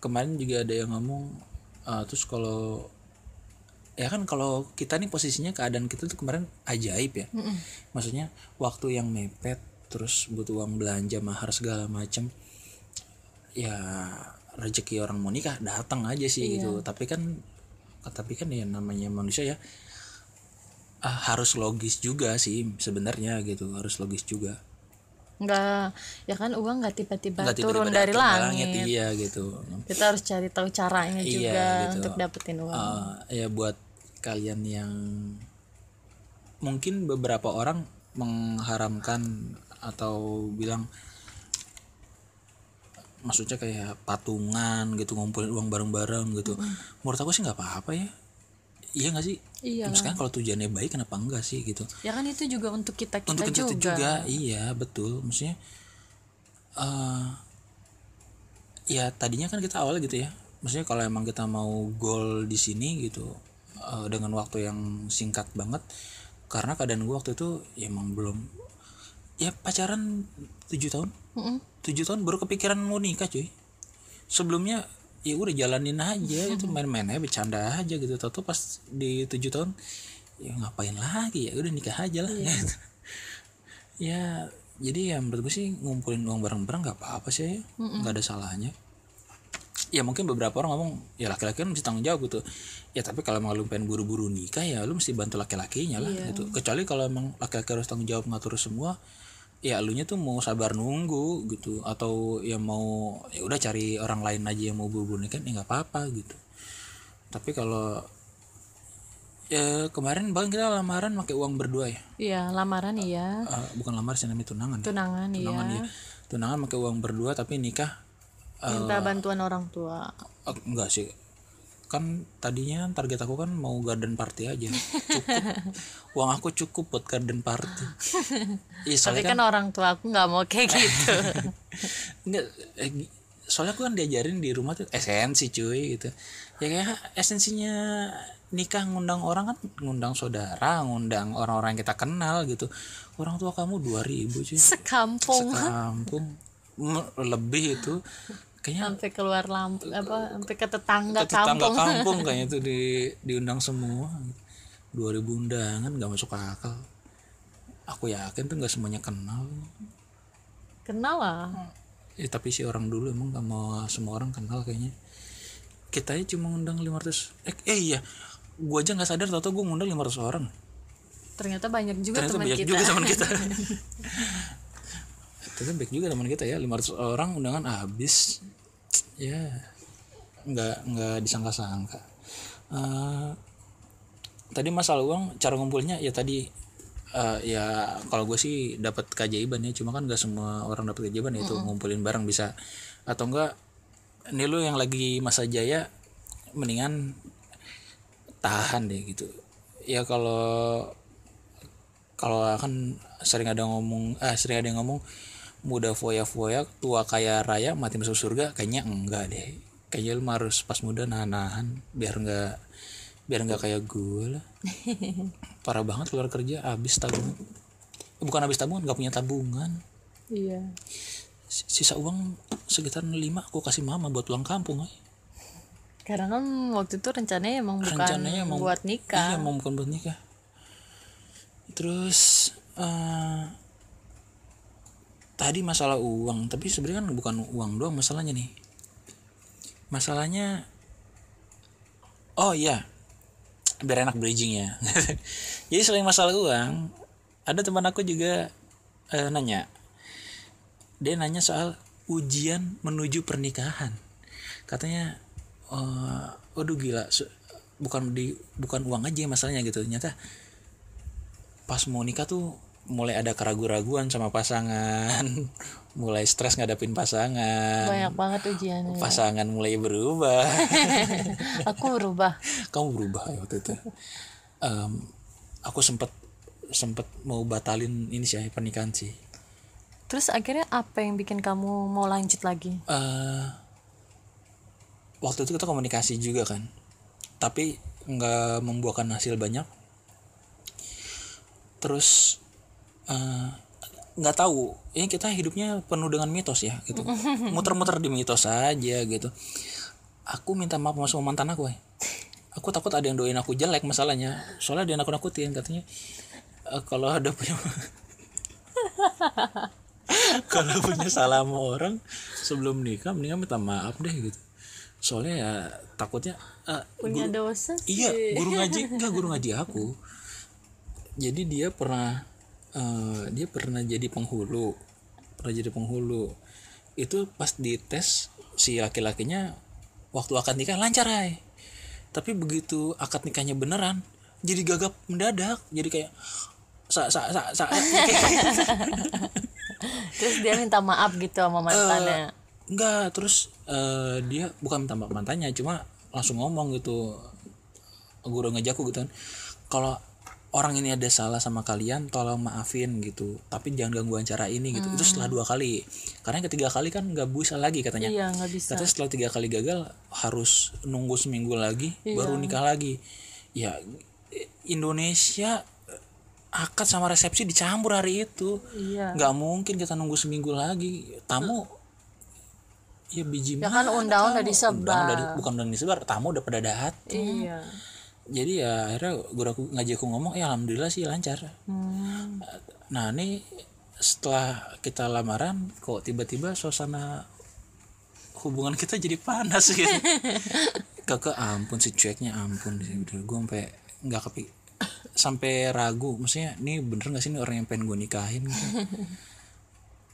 kemarin juga ada yang ngomong uh, terus kalau ya kan kalau kita nih posisinya keadaan kita tuh kemarin ajaib ya. Maksudnya waktu yang mepet terus butuh uang belanja mahar segala macem ya rezeki orang mau nikah datang aja sih gitu. Tapi kan tapi kan ya namanya manusia ya ah, harus logis juga sih sebenarnya gitu harus logis juga nggak. Ya kan uang nggak tiba-tiba Nggak tiba-tiba turun dari datang langit, iya gitu. Kita harus cari tahu caranya Iya, juga gitu. untuk dapetin uang. Eh, ya buat kalian yang mungkin beberapa orang mengharamkan atau bilang maksudnya kayak patungan gitu ngumpulin uang bareng-bareng gitu. Menurut aku sih nggak apa-apa ya iya nggak sih? Iya. Misalkan kalau tujuannya baik kenapa enggak sih gitu? Ya kan itu juga untuk kita kita untuk kita juga, juga iya betul. Maksudnya eh ya tadinya kan kita awal gitu ya. Maksudnya kalau emang kita mau goal di sini gitu eh, dengan waktu yang singkat banget karena keadaan gue waktu itu ya emang belum ya pacaran tujuh tahun. Mm-mm. tujuh tahun baru kepikiran mau nikah cuy. Sebelumnya ya udah jalanin aja itu main-main aja bercanda aja gitu. Tau pas di tujuh tahun ya ngapain lagi ya udah nikah aja lah. Gitu. ya jadi ya menurut gue sih ngumpulin uang bareng-bareng nggak apa-apa sih ya. nggak ada salahnya. Ya mungkin beberapa orang ngomong ya laki-laki kan mesti tanggung jawab gitu. Ya tapi kalau emang lu pengen buru-buru nikah ya lu mesti bantu laki-lakinya lah gitu. Kecuali kalau emang laki-laki harus tanggung jawab ngatur semua ya elunya tuh mau sabar nunggu gitu. Atau ya mau ya udah cari orang lain aja yang mau buru-buru nikah ya nggak apa-apa gitu. Tapi kalau ya kemarin bahkan kita lamaran pakai uang berdua ya? Iya lamaran iya. Eh, bukan lamar sih namanya tunangan tunangan iya. Tunangan ya tunangan pakai uang berdua tapi nikah minta bantuan orang tua. eh, enggak sih kan tadinya target aku kan mau garden party aja. Cukup. Uang aku cukup buat garden party. Iya tapi soalnya kan, kan orang tua aku nggak mau kayak gitu. Enggak eh, soalnya aku kan diajarin di rumah tuh esensi cuy gitu. Ya kayak esensinya nikah ngundang orang kan ngundang saudara ngundang orang-orang yang kita kenal gitu. Orang tua kamu 2000 cuy. Sekampung. Sekampung. Lebih itu kayaknya sampai keluar lampu apa sampai ke tetangga, ke tetangga kampung. kampung kayaknya itu di diundang semua. 2000 undangan nggak masuk akal. Aku yakin tuh nggak semuanya kenal. Kenal lah. Ya tapi si orang dulu emang nggak mau semua orang kenal kayaknya. Kita aja cuma ngundang 500 eh, eh iya. Gua aja nggak sadar tau gue ngundang 500 orang. Ternyata banyak juga ternyata teman banyak kita. juga teman kita ternyata banyak juga teman kita ya 500 orang undangan habis. Ya nggak nggak disangka-sangka. Eh, tadi masalah uang cara ngumpulnya ya tadi eh, ya kalau gue sih dapat keajaiban ya cuma kan nggak semua orang dapat keajaiban ya itu ngumpulin barang bisa. Atau enggak ini lu yang lagi masa jaya mendingan tahan deh gitu. Ya kalau kalau kan sering ada ngomong ah sering ada yang ngomong muda foya-foya tua kaya raya mati masuk surga kayaknya enggak deh. Kayaknya lu harus pas muda nahan-nahan biar enggak biar enggak kayak gue lah. Parah banget keluar kerja habis tabungan. Eh, bukan habis tabungan nggak punya tabungan. Iya. Sisa uang sekitar 5 aku kasih mama buat pulang kampung ay. karena kan waktu itu rencananya emang bukan rencananya mau buat nikah. iya mau bukan buat nikah. Terus eh, tadi masalah uang tapi sebenarnya kan bukan uang doang masalahnya nih. Masalahnya oh iya biar enak bridging ya. Jadi selain masalah uang ada teman aku juga eh, nanya. Dia nanya soal ujian menuju pernikahan. Katanya eh waduh gila bukan di bukan uang aja masalahnya gitu. Ternyata pas mau nikah tuh mulai ada keraguan-raguan sama pasangan. Mulai stres ngadapin pasangan. Banyak banget ujiannya. Pasangan mulai berubah. Aku berubah. Kamu berubah ya waktu itu? Em, aku sempet sempet mau batalin ini sih pernikahan sih. Terus akhirnya apa yang bikin kamu mau lanjut lagi? Eh waktu itu kita komunikasi juga kan. Tapi nggak membuahkan hasil banyak. Terus eh, nggak tahu. Ini kita hidupnya penuh dengan mitos ya gitu. Muter-muter di mitos aja gitu. Aku minta maaf sama mantan aku ya aku takut ada yang doain aku jelek masalahnya. Soalnya dia nakut nakutin katanya. "Eh, kalau ada punya kalau punya salah sama orang sebelum nikah mendingan minta maaf deh gitu. Soalnya ya takutnya eh, punya dosa sih. Iya, guru ngaji. Enggak guru ngaji aku. Jadi dia pernah eh, dia pernah jadi penghulu. Pernah jadi penghulu. Itu pas dites si laki-lakinya waktu akad nikah lancar ay. Tapi begitu akad nikahnya beneran jadi gagap mendadak. Jadi kayak sa sa sa sa terus dia minta maaf gitu sama mantannya enggak terus eh, dia bukan minta maaf mantannya cuma langsung ngomong gitu guru ngaji aku gitu kan kalau orang ini ada salah sama kalian tolong maafin gitu. Tapi jangan ganggu acara ini gitu. Itu setelah dua kali. Karena yang ketiga kali kan nggak bisa lagi katanya. Iya nggak bisa. Katanya setelah tiga kali gagal harus nunggu seminggu lagi baru nikah lagi. Ya Indonesia akad sama resepsi dicampur hari itu. Iya. Nggak mungkin kita nunggu seminggu lagi. Tamu ya biji ya kan undang udah disebar. Undang udah di- bukan udah disebar tamu udah pada datang iya jadi ya akhirnya guru aku ngaji aku ngomong ya alhamdulillah sih lancar. Hmm. nah ini setelah kita lamaran kok tiba-tiba suasana hubungan kita jadi panas gitu. Kakak ampun si cueknya ampun sih. Udah gue sampai nggak kepi sampai ragu. Maksudnya ini bener gak sih ini orang yang pengen gue nikahin? Gitu.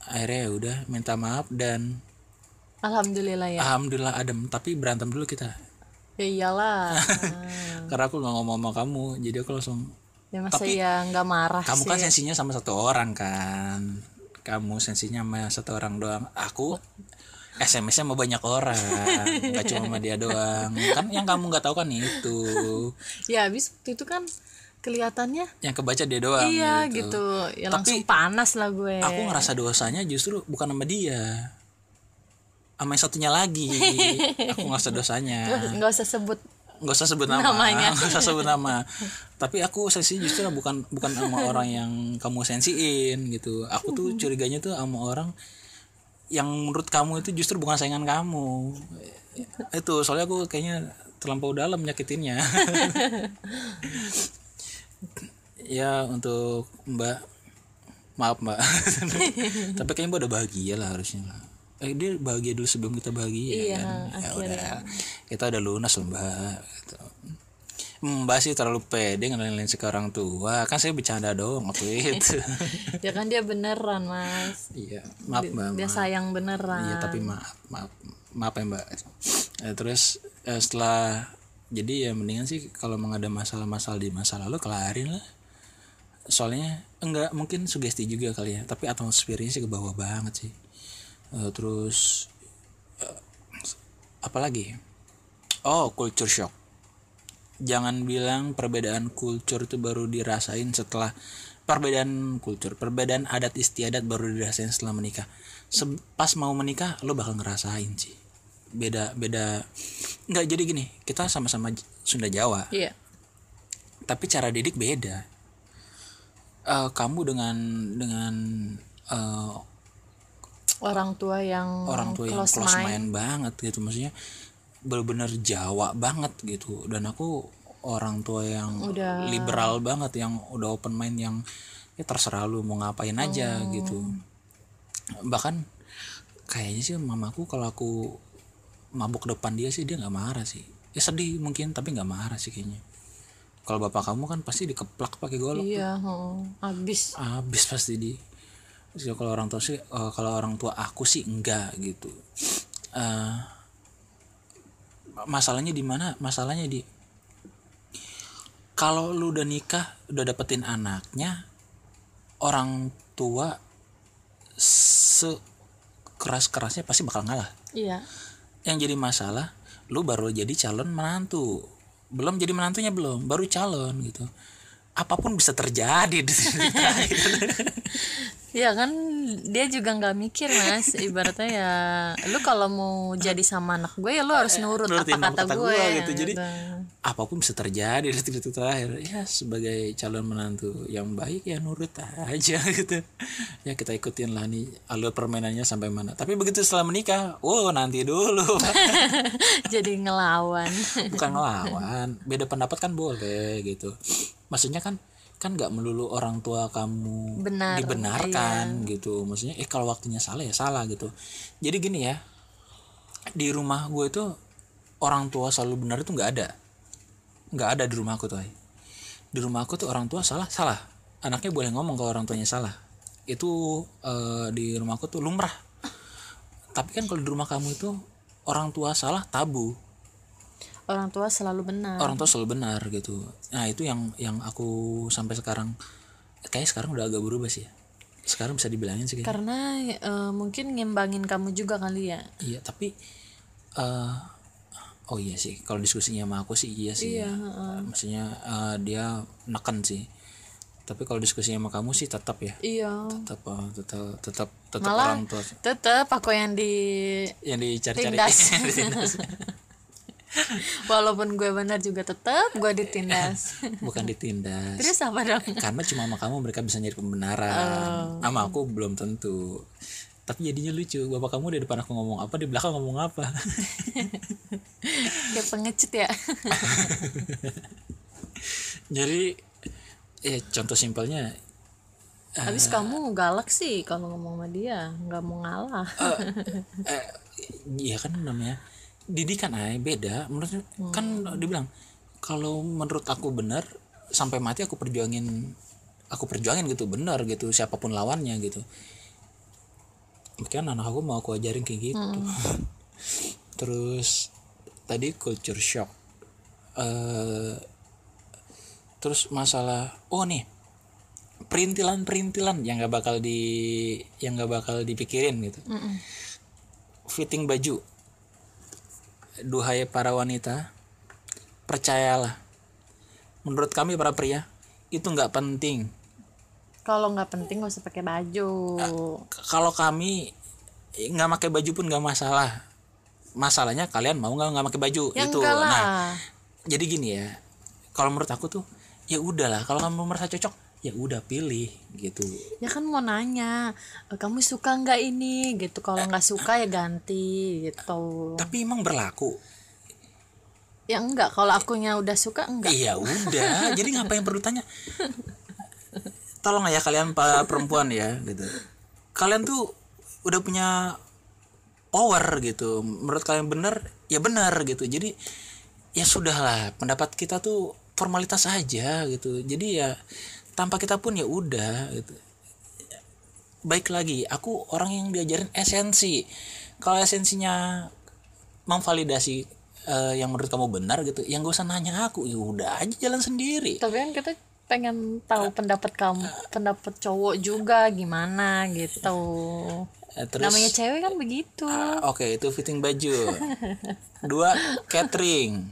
akhirnya ya udah minta maaf dan alhamdulillah ya. Alhamdulillah adem. Tapi berantem dulu kita ya iyalah. Karena aku nggak ngomong sama kamu jadi aku langsung ya masa ya nggak marah kamu sih. kan sensinya sama satu orang kan. Kamu sensinya sama satu orang doang. Aku SMS-nya sama banyak orang nggak cuma sama dia doang. Kan yang kamu nggak tahu kan itu. Ya habis waktu itu kan kelihatannya yang kebaca dia doang iya gitu. gitu. Ya Tapi- langsung panas lah gue. aku ngerasa dosanya justru bukan sama dia sama yang satunya lagi. Aku ngerasa dosanya. Nggak usah sebut nggak usah sebut nama. Namanya. nggak usah sebut nama. Tapi aku sensi justru bukan bukan sama orang yang kamu sensiin gitu. Aku tuh curiganya tuh sama orang yang menurut kamu itu justru bukan saingan kamu. Itu soalnya aku kayaknya terlampau dalam nyakitinnya. Ya untuk mbak maaf mbak. Tapi kayaknya mbak udah bahagia lah harusnya lah eh dia bahagia dulu sebelum kita bahagia Iya, kan ya udah kita udah lunas loh mbak gitu. mbak sih terlalu pede ngenalin ke orang tua kan saya bercanda doang waktu itu ya kan dia beneran mas iya maaf mbak dia maaf. sayang beneran Iya tapi maaf maaf maaf ya mbak. Eh, terus eh, setelah jadi ya mendingan sih kalau memang ada masalah-masalah di masa lalu kelarin lah. Soalnya enggak mungkin sugesti juga kali ya. Tapi atmosfernya sih ke bawah banget sih. Eh, terus eh, apa lagi? Oh culture shock. Jangan bilang perbedaan kultur itu baru dirasain setelah perbedaan kultur, perbedaan adat istiadat baru dirasain setelah menikah. Se- pas mau menikah lo bakal ngerasain sih. Beda beda nggak jadi gini, kita sama-sama Sunda Jawa, iya tapi cara didik beda. Eh, kamu dengan dengan eh, orang tua yang orang tua yang close close mind. mind banget gitu maksudnya bener-bener Jawa banget gitu. Dan aku orang tua yang Udah- liberal banget yang udah open mind yang ya terserah lu mau ngapain aja Oh. gitu. Bahkan kayaknya sih mamaku kalau aku mabuk depan dia sih dia nggak marah sih. Ya sedih mungkin tapi nggak marah sih kayaknya. Kalau bapak kamu kan pasti dikeplak pakai golok iya heeh. abis. Habis pasti di Terus kalau orang tua sih eh, kalau orang tua aku sih enggak gitu. Eh, masalahnya di mana? Masalahnya di kalau lu udah nikah udah dapetin anaknya orang tua sekeras kerasnya pasti bakal ngalah. Iya. Yang jadi masalah lu baru jadi calon menantu. Belum jadi menantunya belum baru calon gitu. Apa pun bisa terjadi di sini ya kan dia juga nggak mikir mas. Ibaratnya ya lu kalau mau jadi sama anak gue ya lu harus nurut nurutin apa kata, gue, gitu. Jadi gitu. apa pun bisa terjadi di detik-detik terakhir. Ya sebagai calon menantu yang baik ya nurut aja gitu. Ya kita ikutin lah nih alur permainannya sampai mana. Tapi begitu setelah menikah wow nanti dulu. Jadi ngelawan. Bukan ngelawan. Beda pendapat kan boleh gitu. Maksudnya kan kan nggak melulu orang tua kamu Benar, dibenarkan gitu. Maksudnya eh kalau waktunya salah ya salah gitu. Jadi gini ya di rumah gue itu orang tua selalu benar itu nggak ada. Nggak ada di rumah aku tuh di rumah aku tuh orang tua salah salah. Anaknya boleh ngomong kalau orang tuanya salah. Itu eh, di rumah aku tuh lumrah. Tapi kan kalau di rumah kamu itu orang tua salah tabu orang tua selalu benar. Orang tua selalu benar gitu. Nah itu yang yang aku sampai sekarang kayaknya sekarang udah agak berubah sih ya. Sekarang bisa dibilangin sih kayaknya. karena eh, mungkin ngimbangin kamu juga kali ya. Iya tapi eh oh iya sih kalau diskusinya sama aku sih iya sih Iya, ya. maksudnya eh, dia neken sih. Tapi kalau diskusinya sama kamu sih tetap ya. Iya. Tetap tetap tetap tetap Malah- orang tua tetep aku yang di yang dicari-cari. walaupun gue benar juga tetep gue ditindas. Bukan ditindas. Terus apa dong? Karena cuma sama kamu mereka bisa nyari pembenaran. Sama aku belum tentu. Tapi jadinya lucu bapak kamu di depan aku ngomong apa di belakang ngomong apa? Kayak pengecut ya? Jadi ya contoh simpelnya habis kamu galak sih kalau ngomong sama dia nggak mau ngalah. Eh, ya kan namanya didikan ay beda. Menurut kan dibilang kalau menurut aku benar sampai mati aku perjuangin aku perjuangin gitu benar gitu siapa pun lawannya gitu. Kan anak aku mau aku ajarin kayak gitu. Terus tadi culture shock. Eh terus masalah oh nih perintilan-perintilan yang nggak bakal di yang nggak bakal dipikirin gitu. Fitting baju duhai para wanita percayalah. Menurut kami para pria itu nggak penting. Kalau nggak penting gak usah pakai baju. K- kalau kami eh, nggak pakai baju pun nggak masalah. Masalahnya kalian mau nggak nggak pakai baju ya itu nah jadi gini ya kalau menurut aku tuh ya udahlah. Kalau kamu merasa cocok ya udah pilih gitu. Ya kan mau nanya "E, kamu suka nggak ini? Gitu. Kalau nggak suka ya ganti gitu. Tapi emang berlaku? Ya enggak kalau akunya udah suka enggak. Iya udah. Jadi ngapain perlu tanya? Tolong ya kalian para perempuan ya gitu. Kalian tuh udah punya power gitu. Menurut kalian benar ya benar gitu. Jadi ya sudahlah. Pendapat kita tuh formalitas aja gitu. Jadi ya tanpa kita pun ya udah gitu. Baik lagi aku orang yang diajarin esensi. Kalau esensinya memvalidasi eh, yang menurut kamu benar gitu yang gak usah nanya aku ya udah aja jalan sendiri. Tapi kan kita pengen tahu pendapat kamu pendapat cowok juga gimana gitu. Terus? Namanya cewek kan begitu. Ah, oke itu fitting baju. Dua catering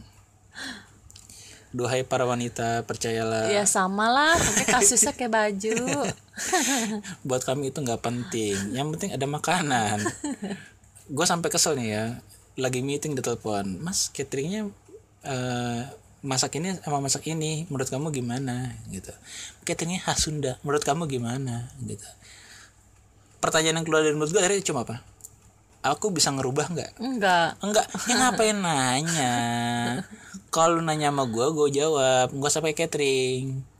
duhai para wanita percayalah. Ya sama lah pakai kasusnya kayak baju. Buat kami itu nggak penting. Yang penting ada makanan. Gue sampai kesel nih ya lagi meeting di telepon. Mas cateringnya eh, masak ini sama masak ini menurut kamu gimana? Gitu. Cateringnya khas Sunda menurut kamu gimana? Gitu. Pertanyaan yang keluar dari mulut gue akhirnya cuma apa aku bisa ngerubah nggak? Enggak. Enggak. Ya ngapain nanya? Kalau nanya sama gue gue jawab. Nggak usah pakai catering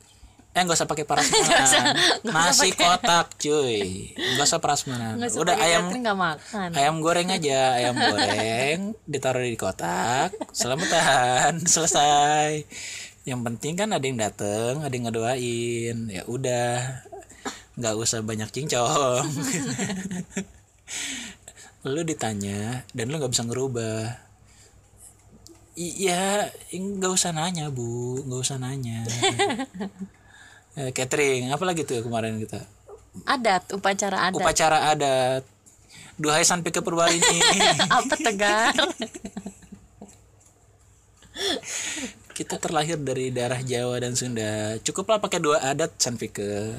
eh nggak usah pakai prasmanan nasi kotak cuy. Nggak usah usah udah ayam makan. ayam goreng aja. Ayam goreng ditaruh di kotak. Selamatan selesai. Yang penting kan ada yang dateng ada yang ngedoain. Ya udah. Nggak usah banyak cincong lu ditanya dan lu nggak bisa ngerubah. Iya nggak usah nanya bu. Nggak usah nanya. Eh, catering apa lagi tuh kemarin kita? Adat upacara adat. Upacara adat. Duhai sampai ke Purwarini apa tegar? Kita terlahir dari daerah Jawa dan Sunda. Cukuplah pakai dua adat Sanfike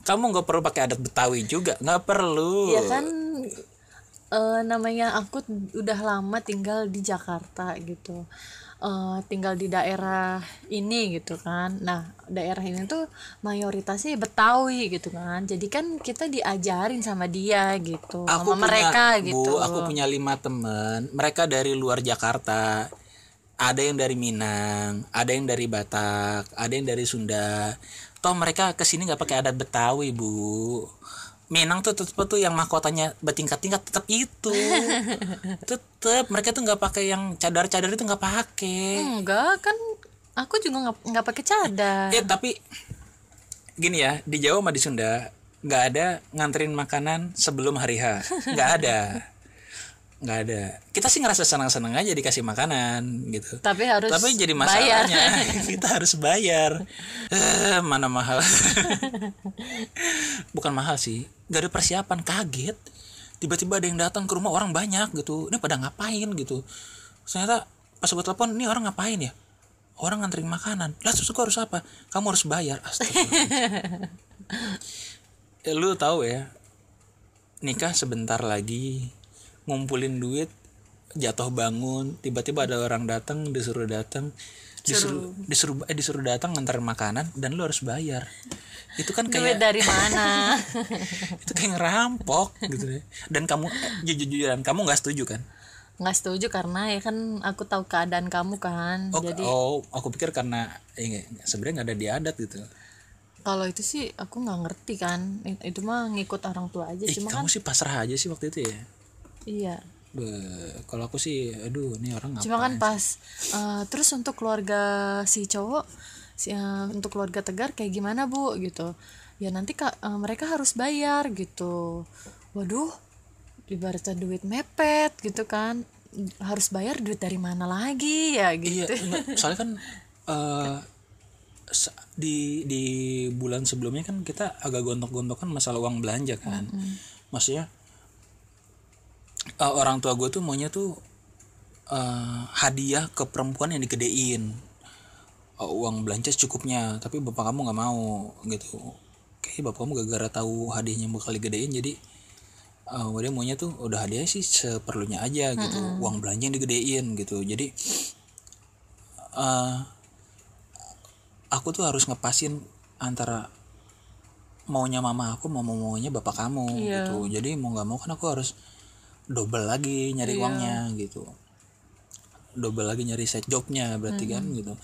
kamu nggak perlu pakai adat Betawi juga. Nggak perlu. Ya kan eh, namanya aku udah lama tinggal di Jakarta gitu. Eh, tinggal di daerah ini gitu kan. Nah daerah ini tuh mayoritasnya Betawi gitu kan. Jadi kan kita diajarin sama dia gitu aku sama punya, mereka Bu, gitu. aku punya lima temen mereka dari luar Jakarta. Ada yang dari Minang ada yang dari Batak ada yang dari Sunda. Toh mereka ke sini nggak pakai adat Betawi bu Minang tuh tetep tuh yang mahkotanya bertingkat-tingkat tetap itu. Tetep mereka tuh nggak pakai yang cadar-cadar itu nggak pakai. Enggak kan aku juga nggak nggak pakai cadar. Ya tapi gini ya di Jawa sama di Sunda nggak ada nganterin makanan sebelum hari H. Nggak ada nggak ada. Kita sih ngerasa senang-senang aja dikasih makanan gitu. Tapi harus tapi jadi bayar. masalahnya kita harus bayar. Eh, mana mahal. Bukan mahal sih gak ada persiapan kaget. Tiba-tiba ada yang datang ke rumah orang banyak gitu. Ini pada ngapain gitu. Ternyata pas gue telepon ini orang ngapain ya? Orang nganterin makanan. Lah terus gue harus apa? Kamu harus bayar. Astagfirullah. Eh, lu tahu ya nikah sebentar lagi ngumpulin duit jatuh bangun tiba-tiba ada orang datang disuruh datang disuruh disuruh eh, disuruh datang ngantar makanan dan lu harus bayar. Itu kan duit kayak dari mana? Itu kayak ngerampok gitu deh. Dan kamu eh, jujur-jujuran kamu nggak setuju kan? Nggak setuju karena ya kan aku tahu keadaan kamu kan oh, jadi oh aku pikir karena eh, nggak- sebenarnya nggak ada di adat gitu. Kalau itu sih aku nggak ngerti kan It- itu mah ngikut orang tua aja Ih, cuma kamu kan sih pasrah aja sih waktu itu ya iya. Beh, kalau aku sih aduh ini orang cuma kan pas eh, terus untuk keluarga si cowok si, eh, untuk keluarga tegar kayak gimana bu? Gitu. Ya nanti kak eh, mereka harus bayar gitu. Waduh ibaratnya duit mepet gitu kan. Harus bayar duit dari mana lagi ya Iya, gitu enggak, soalnya kan sa- di di bulan sebelumnya kan kita agak gontok-gontokan masalah uang belanja kan. Maksudnya eh, orang tua gue tuh maunya tuh eh, hadiah ke perempuan yang digedein. Eh, uang belanja secukupnya, tapi bapak kamu nggak mau gitu. Kayaknya bapak kamu gara-gara tahu hadiahnya bakal digedein jadi eh, dia maunya tuh udah hadiah sih seperlunya aja gitu. Uang belanja yang digedein gitu. Jadi eh aku tuh harus ngepasin antara maunya mama aku mau maunya bapak kamu Iya. gitu jadi mau nggak mau kan aku harus double lagi nyari Iya. uangnya gitu. Double lagi nyari side jobnya berarti kan gitu.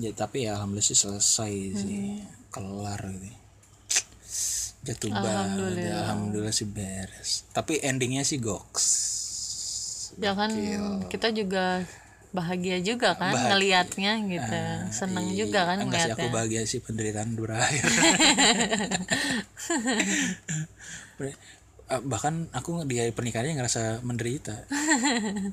Ya, tapi ya alhamdulillah sih selesai sih. Kelar gitu. Jatuh banget alhamdulillah. sih beres. Tapi endingnya sih goks. Ya kan kita juga bahagia juga kan ngelihatnya gitu. Seneng juga kan enggak sih aku bahagia sih penderitaan berakhir bahkan aku di hari pernikahannya ngerasa menderita.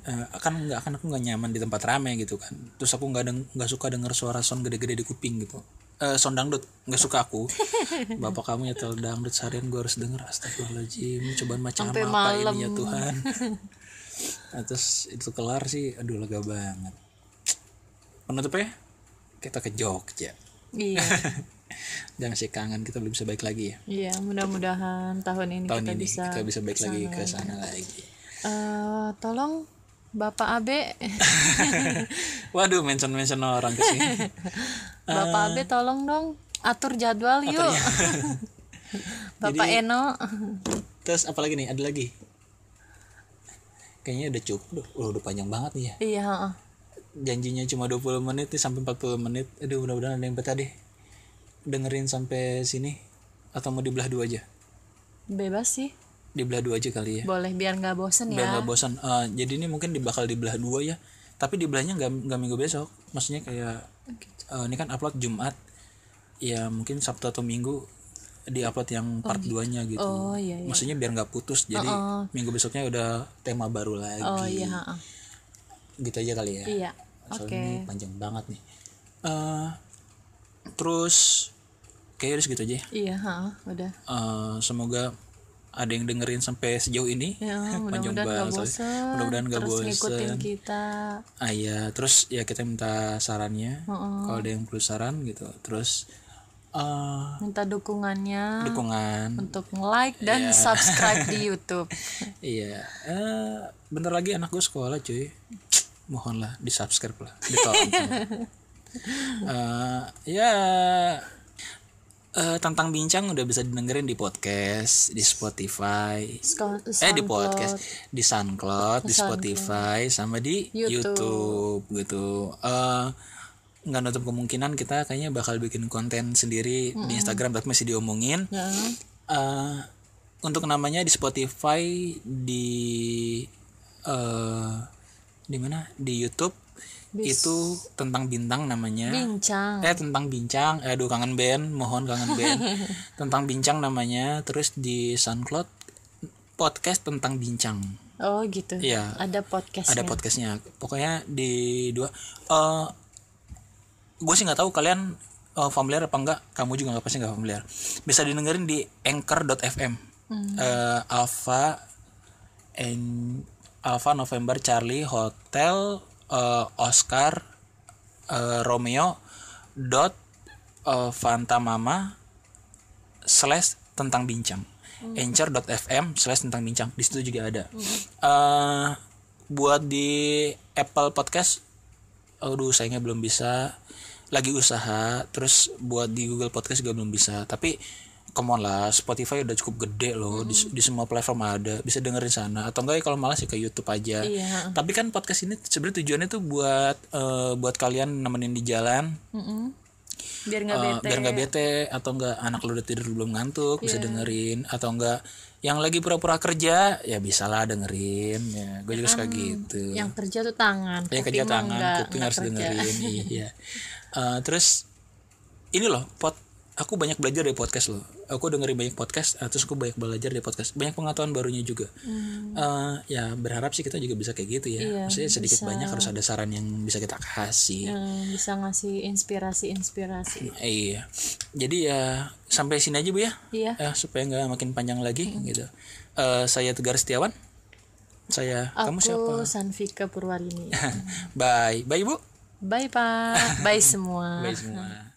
Eh, kan nggak kan aku nggak nyaman di tempat ramai gitu kan. Terus aku nggak nggak suka denger suara sound gede-gede di kuping gitu. Eh sound dangdut. Nggak suka aku. Bapak kamu nyetel dangdut seharian gue harus denger. Astagfirullahaladzim cobaan macam Sampai apa malam. ini ya Tuhan? Nah, terus itu kelar sih. Aduh lega banget. Penutupnya kita ke Jogja. Iya dan masih kangen kita belum bisa balik lagi ya. Iya mudah-mudahan tahun ini tahun kita ini bisa kita bisa balik lagi ke sana lagi. Eh, tolong bapak Abe. Waduh mention mention orang ke sini. Bapak Abe tolong dong atur jadwal yuk. Bapak Eno. terus apa lagi nih? Ada lagi? Kayaknya udah cukup. Udah, udah, udah panjang banget nih ya. Iya heeh. janjinya cuma 20 menit nih sampai 40 menit. Aduh mudah-mudahan ada yang betah deh dengerin sampai sini? Atau mau dibelah dua aja? Bebas sih. Dibelah dua aja kali ya. Boleh biar nggak bosen biar ya. nggak bosan Eh, jadi ini mungkin di- bakal dibelah dua ya. Tapi dibelahnya nggak nggak minggu besok. Maksudnya kayak eh, ini kan upload Jumat. Ya mungkin Sabtu atau Minggu di upload yang part 2 nya gitu. Oh iya iya. Maksudnya biar nggak putus. Jadi minggu besoknya udah tema baru lagi. Oh iya heeh. gitu aja kali ya. Iya soalnya oke. ini panjang banget nih. Eh, terus kayaknya udah segitu aja ya. iya heeh, udah Eh, semoga ada yang dengerin sampai sejauh ini ya Panjang banget, bosen mudah-mudahan nggak terus ngikutin bosen. kita Ah iya, terus ya kita minta sarannya. Kalau ada yang perlu saran gitu. Terus eh, minta dukungannya dukungan untuk like dan subscribe di YouTube iya eh bentar lagi anak gue sekolah cuy mohonlah di subscribe lah ditonton Eh, ya eh, tentang bincang udah bisa didengerin di podcast di Spotify. Ska- eh di podcast di SoundCloud di Spotify sama di YouTube. YouTube, gitu. Eh nggak nutup kemungkinan kita kayaknya bakal bikin konten sendiri di Instagram tapi masih diomongin. Ya. Eh, untuk namanya di Spotify di eh di mana? Di YouTube itu tentang bintang namanya. Bincang. Eh tentang bincang. Eh, aduh kangen band mohon kangen band tentang bincang namanya. Terus di SoundCloud podcast tentang bincang. Oh gitu. Iya. ada podcast ada podcastnya. Pokoknya di dua. Eh gue sih nggak tahu kalian eh, familiar apa enggak kamu juga nggak pasti nggak familiar. Bisa didengerin di anchor.fm Eh, alpha en alpha November Charlie Hotel eh, Oscar eh, Romeo dot eh, Fanta Mama slash tentang bincang. Anchor.fm slash tentang bincang. Di situ juga ada. Eh, buat di Apple Podcast aduh sayangnya belum bisa. Lagi usaha terus buat di Google Podcast juga belum bisa. Tapi come on lah Spotify udah cukup gede loh di, di semua platform ada bisa dengerin sana. Atau enggak ya kalau malas ya ke YouTube aja. Iya. tapi kan podcast ini sebenarnya tujuannya tuh buat eh, buat kalian nemenin di jalan. Mm-mm. biar nggak Eh, bete biar nggak bete atau enggak anak lu udah tidur belum ngantuk bisa dengerin. Atau enggak yang lagi pura-pura kerja ya bisalah dengerin ya. Gue juga suka gitu. Yang kerja tuh tangan yang kerja tangan kuping harus kerja. dengerin iya. Eh, terus ini loh pot aku banyak belajar dari podcast loh aku dengerin banyak podcast eh, terus aku banyak belajar dari podcast banyak pengetahuan barunya juga Eh, ya berharap sih kita juga bisa kayak gitu ya Hmm. Iya, maksudnya sedikit bisa. banyak harus ada saran yang bisa kita kasih yang bisa ngasih inspirasi inspirasi Iya. Jadi ya sampai sini aja Bu ya. iya Eh, supaya nggak makin panjang lagi gitu. Eh, saya Tegar Setiawan. Saya kamu siapa? aku Sanvika Purwarini Bye. Bye Bu. bye pak bye semua Bye semua.